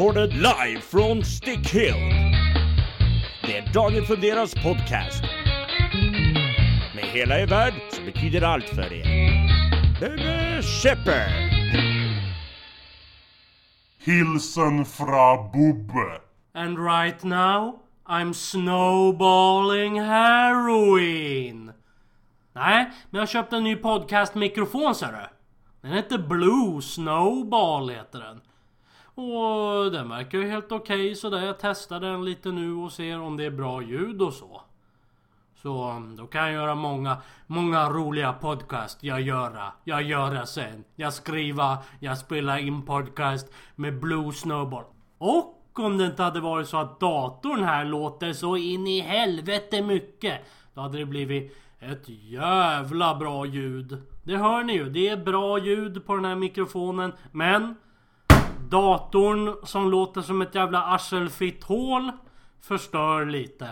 recorded live från Stickhill. Det är Dagen Funderas podcast. Med hela er värld som betyder allt för er. Bebe Shepard. Hilsen fra Bobbe. And right now, I'm snowballing heroin. Nej, men jag köpte en ny podcastmikrofon ser du. Den heter Blue Snowball heter den. Och den verkar ju helt okej okay, sådär. jag testar den lite nu och ser om det är bra ljud och så. Så mm, då kan jag göra många, många roliga podcast. Jag göra, jag göra sen. Jag skriva, jag spelar in podcast med Blue Snowball. Och om det inte hade varit så att datorn här låter så in i helvete mycket. Då hade det blivit ett jävla bra ljud. Det hör ni ju, det är bra ljud på den här mikrofonen. Men datorn som låter som ett jävla arselfitt hål förstör lite.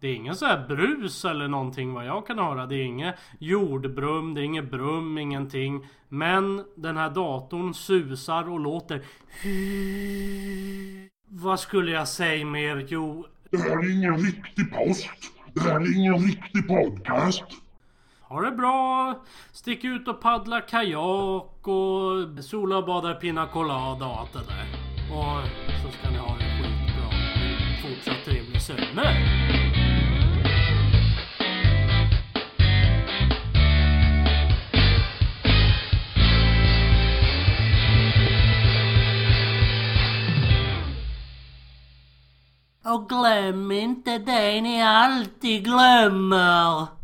Det är ingen så här brus eller någonting vad jag kan höra. Det är inget jordbrum, det är inget brum, ingenting. Men den här datorn susar och låter. Vad skulle jag säga mer? Jo... Det här är ingen riktig post. Det här är ingen riktig podcast. Ha det bra! Stick ut och paddla kajak och sola och bada pina colada och allt det där. Och så ska ni ha det skitbra. Fortsatt trevlig sommar. Och glöm inte det ni alltid glömmer.